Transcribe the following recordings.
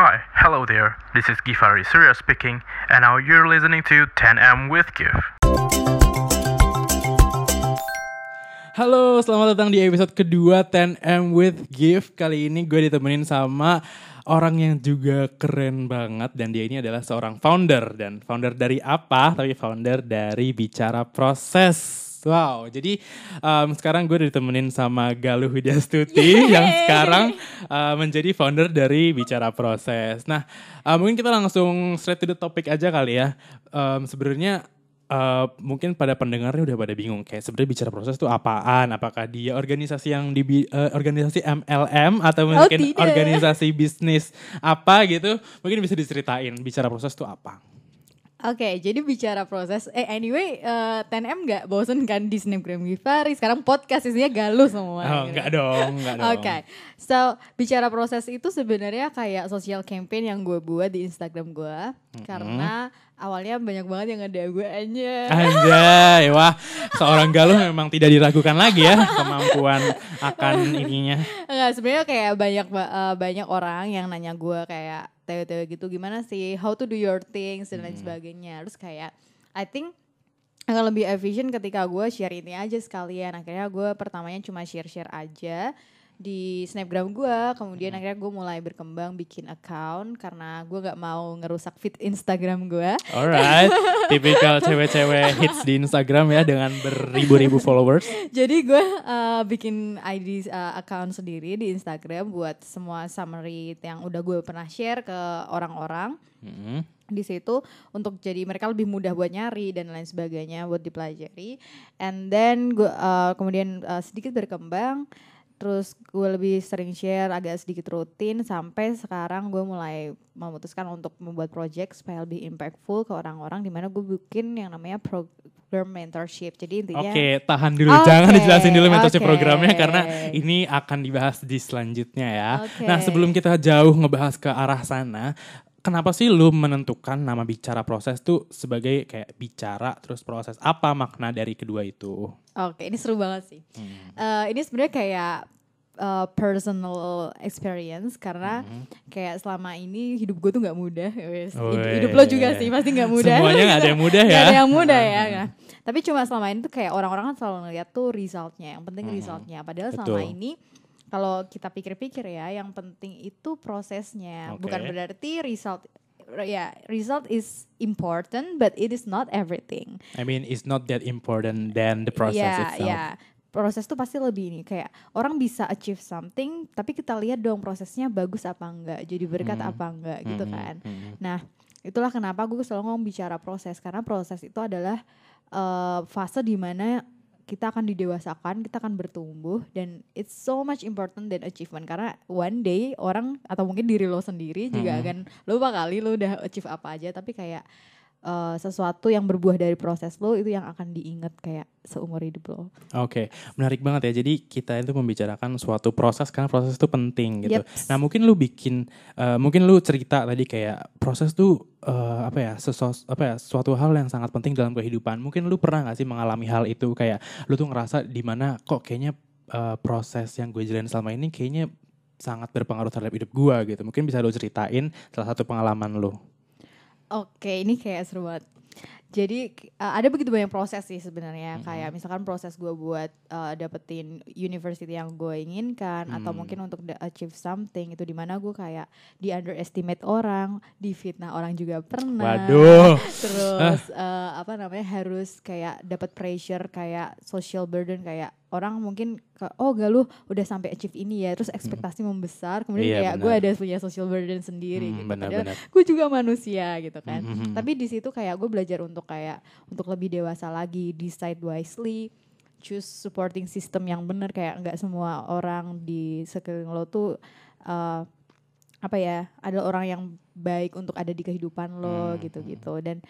Hi, hello there. This is Gifari Surya speaking, and now you're listening to 10M with Gif. Halo, selamat datang di episode kedua 10M with Gift. Kali ini gue ditemenin sama orang yang juga keren banget dan dia ini adalah seorang founder dan founder dari apa? Tapi founder dari Bicara Proses. Wow, jadi um, sekarang gue ditemenin sama Galuh Widyastuti yang sekarang uh, menjadi founder dari Bicara Proses. Nah, uh, mungkin kita langsung straight to the topic aja kali ya. Um, Sebenarnya Uh, mungkin pada pendengarnya udah pada bingung kayak sebenarnya bicara proses itu apaan? Apakah dia organisasi yang di uh, organisasi MLM atau mungkin tidak. organisasi bisnis apa gitu? Mungkin bisa diceritain bicara proses itu apa? Oke, jadi bicara proses. Eh, anyway, eh, 10M nggak bosen kan di Snapgram Givari? Sekarang podcast isinya galuh semua. Oh, gitu. enggak dong, enggak dong. Oke, so bicara proses itu sebenarnya kayak social campaign yang gue buat di Instagram gue, karena awalnya banyak banget yang ada gue aja. Anjay, wah seorang Galuh memang tidak diragukan lagi ya kemampuan akan ininya. Enggak, sebenarnya kayak banyak ba- eh, banyak orang yang nanya gue kayak tewe-tewe gitu gimana sih how to do your things dan lain sebagainya. Terus kayak I think akan lebih efisien ketika gue share ini aja sekalian. Akhirnya gue pertamanya cuma share-share aja di snapgram gue. Kemudian akhirnya gue mulai berkembang bikin account karena gue nggak mau ngerusak feed Instagram gue. Alright, tipikal cewek-cewek hits di Instagram ya dengan beribu-ribu followers. Jadi gue uh, bikin ID uh, account sendiri di Instagram buat semua summary yang udah gue pernah share ke orang-orang Hmm. di situ untuk jadi mereka lebih mudah buat nyari dan lain sebagainya buat dipelajari. And then gue uh, kemudian uh, sedikit berkembang terus gue lebih sering share agak sedikit rutin sampai sekarang gue mulai memutuskan untuk membuat project supaya lebih impactful ke orang-orang di mana gue bikin yang namanya program mentorship jadi intinya Oke, tahan dulu. Oke, Jangan dijelasin dulu mentorship oke. programnya karena ini akan dibahas di selanjutnya ya. Oke. Nah, sebelum kita jauh ngebahas ke arah sana, kenapa sih lu menentukan nama bicara proses tuh sebagai kayak bicara terus proses? Apa makna dari kedua itu? Oke, ini seru banget sih. Hmm. Eh, ini sebenarnya kayak uh, personal experience karena kayak selama ini hidup gue tuh nggak mudah. Hidup lo juga sih pasti nggak mudah. Semuanya nggak ada yang mudah ya. ada yang mudah ya. Nah, Tapi cuma selama ini tuh kayak orang-orang kan selalu ngeliat tuh resultnya. Yang penting resultnya. Padahal selama Betul. ini kalau kita pikir-pikir ya, yang penting itu prosesnya. Oke. Bukan berarti result ya result is important but it is not everything. I mean, it's not that important than the process Iya, itself. iya. Proses tuh pasti lebih ini kayak orang bisa achieve something tapi kita lihat dong prosesnya bagus apa enggak, jadi berkat Hmm. apa enggak gitu Mhm, kan. mhm. Nah, itulah kenapa gue selalu ngomong bicara proses karena proses itu adalah eh, fase di mana kita akan didewasakan, kita akan bertumbuh dan it's so much important than achievement karena one day orang atau mungkin diri lo sendiri juga Mhm. akan lupa kali lo udah achieve apa aja tapi kayak eh, sesuatu yang berbuah dari proses lo itu yang akan diingat kayak seumur hidup lo. Oke, menarik banget ya. Jadi kita itu membicarakan suatu proses karena proses itu penting gitu. Yeps. Nah mungkin lu bikin, eh, mungkin lu cerita tadi kayak proses tuh eh, apa ya, sesuatu apa ya, suatu hal yang sangat penting dalam kehidupan. Mungkin lu pernah gak sih mengalami hal itu kayak lu tuh ngerasa di mana kok kayaknya eh, proses yang gue jalanin selama ini kayaknya sangat berpengaruh terhadap hidup gua gitu. Mungkin bisa lu ceritain salah satu pengalaman lu. Oke, ini kayak seru banget. Jadi uh, ada begitu banyak proses sih sebenarnya. Mhm. Kayak misalkan proses gue buat uh, dapetin university yang gue inginkan atau Hmm. mungkin untuk achieve something itu di mana gue kayak di underestimate orang, difitnah orang juga pernah. Waduh. Terus uh, apa namanya harus kayak dapat pressure kayak social burden kayak orang mungkin ke, oh gak lu udah sampai achieve ini ya terus ekspektasi membesar kemudian Iya, kayak gue benar. ada punya social burden sendiri Hmm, gitu padahal benar-benar. gue juga manusia gitu kan Mhm. tapi di situ kayak gue belajar untuk kayak untuk lebih dewasa lagi decide wisely choose supporting system yang benar kayak nggak semua orang di sekeliling lo tuh uh, apa ya adalah orang yang baik untuk ada di kehidupan lo Hmm. gitu-gitu dan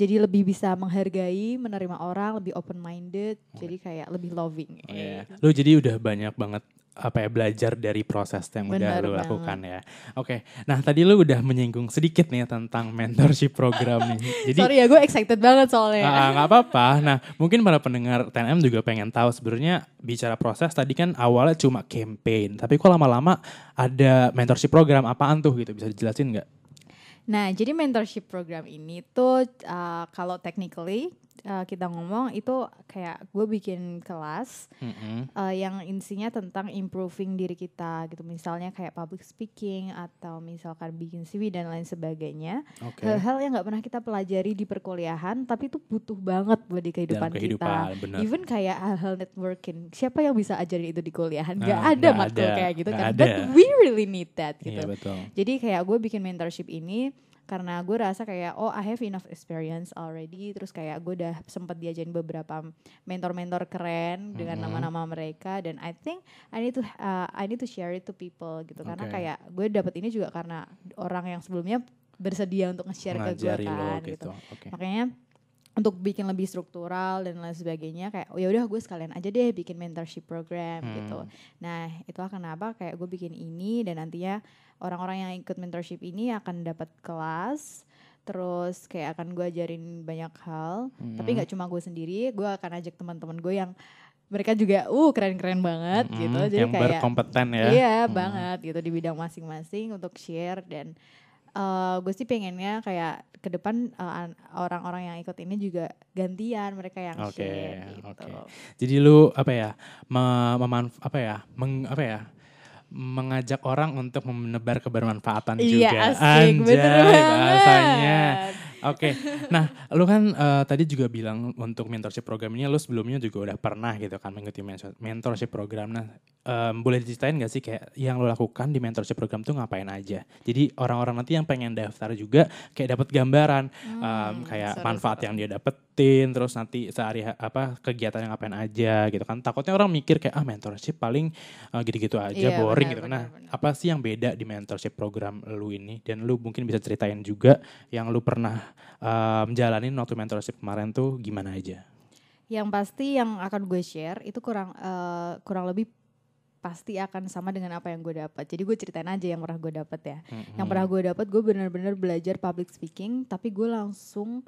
jadi lebih bisa menghargai, menerima orang, lebih open minded, jadi kayak lebih loving. Oh, iya. Eh, Lu jadi udah banyak banget apa ya belajar dari proses yang udah Bener lu banget. lakukan ya. Oke. Nah, tadi lu udah menyinggung sedikit nih tentang mentorship program nih. Jadi Sorry ya, gue excited banget soalnya. Ah, nggak apa-apa. Nah, mungkin para pendengar TNM juga pengen tahu sebenarnya bicara proses tadi kan awalnya cuma campaign, tapi kok lama-lama ada mentorship program apaan tuh gitu bisa dijelasin nggak? Nah, jadi mentorship program ini tuh uh, kalau technically uh, kita ngomong itu kayak gue bikin kelas Mm-mm. uh, yang intinya tentang improving diri kita gitu. Misalnya kayak public speaking atau misalkan bikin CV dan lain sebagainya. Oke. Hal-hal yang nggak pernah kita pelajari di perkuliahan tapi itu butuh banget buat di kehidupan, Dalam kehidupan, kita. benar. Even kayak hal-hal networking. Siapa yang bisa ajarin itu di kuliahan? Nah, ada nggak matkul ada, kayak gitu kan. ada. But we really need that gitu. Iya betul. Jadi kayak gue bikin mentorship ini karena gue rasa kayak oh I have enough experience already terus kayak gue udah sempat diajarin beberapa mentor-mentor keren dengan Mhm. nama-nama mereka dan I think I need to uh, I need to share it to people gitu karena Oke. kayak gue dapet ini juga karena orang yang sebelumnya bersedia untuk nge-share ke gue kan gitu. gitu. Oke. Makanya untuk bikin lebih struktural dan lain sebagainya kayak oh ya udah gue sekalian aja deh bikin mentorship program Hmm. gitu. Nah, itulah kenapa kayak gue bikin ini dan nantinya orang-orang yang ikut mentorship ini akan dapat kelas terus kayak akan gue ajarin banyak hal tapi Hmm. nggak cuma gue sendiri gue akan ajak teman-teman gue yang mereka juga uh keren-keren banget Mm-mm, gitu jadi yang kayak berkompeten ya. iya Hmm. banget gitu di bidang masing-masing untuk share dan eh gue sih pengennya kayak ke depan an- orang-orang yang ikut ini juga gantian mereka yang Oke, share gitu. oke. Jadi lu apa ya? Me- memanf- apa ya? Meng, apa ya? Mengajak orang untuk menebar kebermanfaatan Iya juga. asik bener Anjay, banget. bahasanya. Oke, nah lu kan eh, tadi juga bilang untuk mentorship program ini lu sebelumnya juga udah pernah gitu kan mengikuti mentor- mentorship program. Nah, em, boleh diceritain gak sih kayak yang lu lakukan di mentorship program tuh ngapain aja? Jadi orang-orang nanti yang pengen daftar juga kayak dapat gambaran Hmm, kayak seru, manfaat seru. yang dia dapetin, terus nanti sehari apa kegiatan yang ngapain aja gitu kan. Takutnya orang mikir kayak ah mentorship paling eh, gitu-gitu aja Iya, boring benar, gitu. benar, Nah, apa sih yang beda di mentorship program lu ini dan lu mungkin bisa ceritain juga yang lu pernah uh, menjalanin waktu mentorship kemarin tuh gimana aja? Yang pasti yang akan gue share itu kurang eh, kurang lebih pasti akan sama dengan apa yang gue dapat. Jadi gue ceritain aja yang pernah gue dapat ya. Yang pernah gue dapat gue benar-benar belajar public speaking tapi gue langsung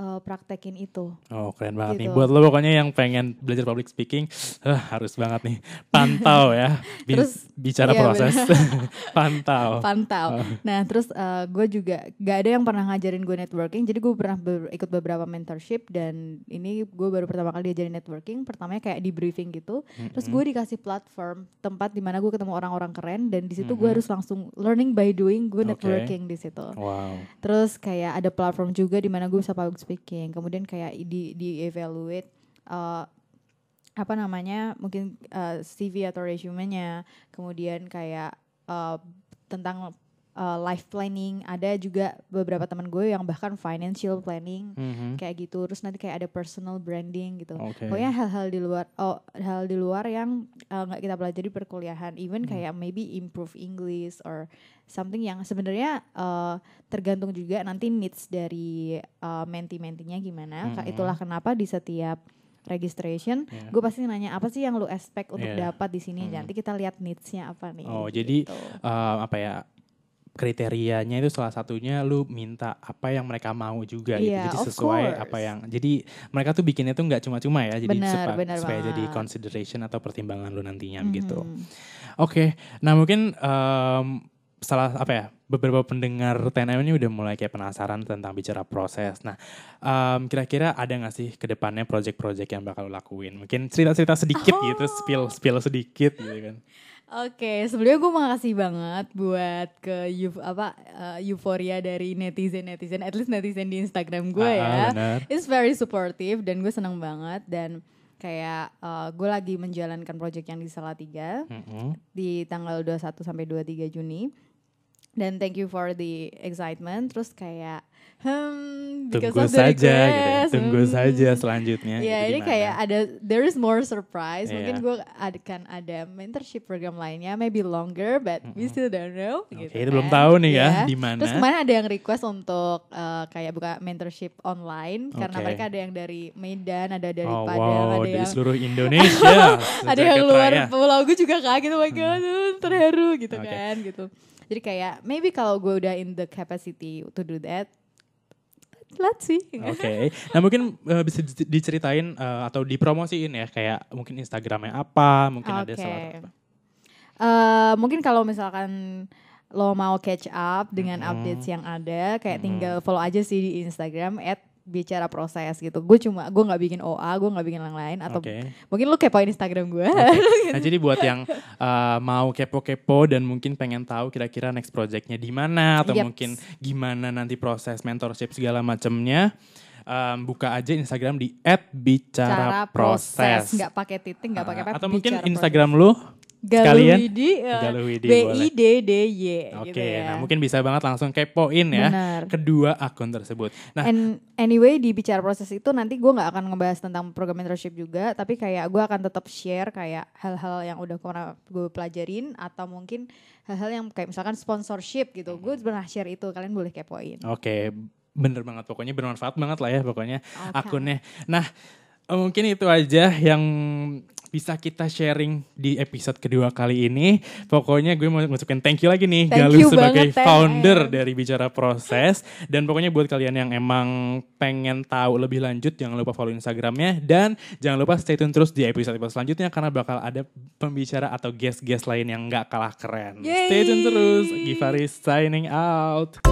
eh, praktekin itu. Oh keren banget nih. Gitu. Buat lo pokoknya yang pengen belajar public speaking, eh, harus banget nih pantau ya. Bi- Terus, bicara iya, proses, pantau. Pantau. Oh. Nah terus eh, gue juga gak ada yang pernah ngajarin gue networking. Jadi gue pernah ber- ikut beberapa mentorship dan ini gue baru pertama kali diajarin networking. Pertamanya kayak di briefing gitu. Terus gue dikasih platform tempat di mana gue ketemu orang-orang keren dan di situ gue Mhm. harus langsung learning by doing. Gue networking di situ. Wow. Terus kayak ada platform juga di mana gue bisa public speaking. Kemudian kayak di di evaluate eh, apa namanya mungkin eh, CV atau resume-nya. Kemudian kayak eh, tentang eh, life planning. Ada juga beberapa teman gue yang bahkan financial planning Mhm. kayak gitu. Terus nanti kayak ada personal branding gitu. Oke. Pokoknya hal-hal di luar oh hal di luar yang uh, nggak kita pelajari perkuliahan. Even Hmm. kayak maybe improve English or something yang sebenarnya uh, tergantung juga nanti needs dari uh, menti-mentinya gimana. Mhm. Itulah kenapa di setiap registration Iya. gue pasti nanya apa sih yang lu expect untuk Iya. dapat di sini. Mhm. Nanti kita lihat needs-nya apa nih. Oh, jadi gitu. Eh, apa ya? Kriterianya itu salah satunya lu minta apa yang mereka mau juga gitu. Iya, Jadi sesuai course. apa yang jadi mereka tuh bikinnya tuh nggak cuma-cuma ya. Jadi Benar, sepa- benar supaya jadi consideration atau pertimbangan lu nantinya gitu. Mhm. Oke, nah mungkin em, salah apa ya beberapa pendengar TNM ini udah mulai kayak penasaran tentang bicara proses. Nah, em, kira-kira ada nggak sih ke depannya project-project yang bakal lo lakuin? Mungkin cerita-cerita sedikit gitu, spill spill sedikit gitu kan? Oke, sebelumnya gue makasih banget buat ke euf, apa eh, euforia dari netizen netizen, at least netizen di Instagram gue Ah, ya. benar. It's very supportive dan gue seneng banget dan kayak eh, gue lagi menjalankan project yang di Salatiga Mm-mm. di tanggal 21 sampai 23 Juni. Dan thank you for the excitement. Terus kayak hmm Tunggu saja gitu ya. Tunggu hmm. saja selanjutnya. Ya gitu ini gimana. kayak ada there is more surprise. Iya. Mungkin gue akan ada mentorship program lainnya, maybe longer, but we still don't know. Oke, gitu itu belum kan. tahu nih ya, Iya. di mana. Terus kemarin ada yang request untuk eh, kayak buka mentorship online karena Oke. mereka ada yang dari Medan, ada dari Oh Padang, wow, ada dari yang seluruh Indonesia. ada yang luar raya. pulau gue juga kaget oh my god uh, terharu gitu Oke. kan gitu jadi kayak maybe kalau gue udah in the capacity to do that let's see Oke, nah mungkin eh, bisa di- diceritain eh, atau dipromosiin ya kayak mungkin Instagramnya apa, mungkin ada Oke. salah apa. Eh, mungkin kalau misalkan lo mau catch up dengan Mhm. updates yang ada kayak Mhm. tinggal follow aja sih di Instagram at bicara proses gitu gue cuma gue nggak bikin OA gue nggak bikin yang lain atau Oke. mungkin lo kepoin Instagram gue Nah jadi buat yang eh, mau kepo-kepo dan mungkin pengen tahu kira-kira next projectnya di mana atau Yeps. mungkin gimana nanti proses mentorship segala macamnya, em, buka aja Instagram di cara proses @bicara_proses. nggak pakai titik nggak pakai Ah, apa atau mungkin bicara proses. Instagram lu sekalian? Galuwidi, eh, Galuwidi, B boleh. I D D Y Oke, gitu ya. nah mungkin bisa banget langsung kepoin ya Benar. kedua akun tersebut. Nah, And anyway di bicara proses itu nanti gue nggak akan ngebahas tentang program mentorship juga, tapi kayak gue akan tetap share kayak hal-hal yang udah pernah gue pelajarin atau mungkin hal-hal yang kayak misalkan sponsorship gitu. Gue pernah share itu, kalian boleh kepoin. Oke, bener banget pokoknya bermanfaat banget lah ya pokoknya Oke. akunnya. Nah, eh, mungkin itu aja yang bisa kita sharing di episode kedua kali ini. Pokoknya gue mau ngucapin thank you lagi nih Thank Galuh sebagai banget, founder dari Bicara Proses. Dan pokoknya buat kalian yang emang pengen tahu lebih lanjut jangan lupa follow Instagramnya dan jangan lupa stay tune terus di episode-episode selanjutnya karena bakal ada pembicara atau guest-guest lain yang nggak kalah keren. Stay tune terus. Gifaris signing out.